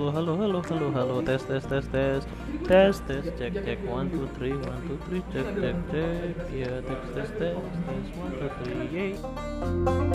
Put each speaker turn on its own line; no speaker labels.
Hello, hello, hello, hello, hello. Test, test, test, test, test, test. Check, check. One, two, three, one, two, three. Check, check, check. Yeah, test, test, test, test. one, two, three, yay.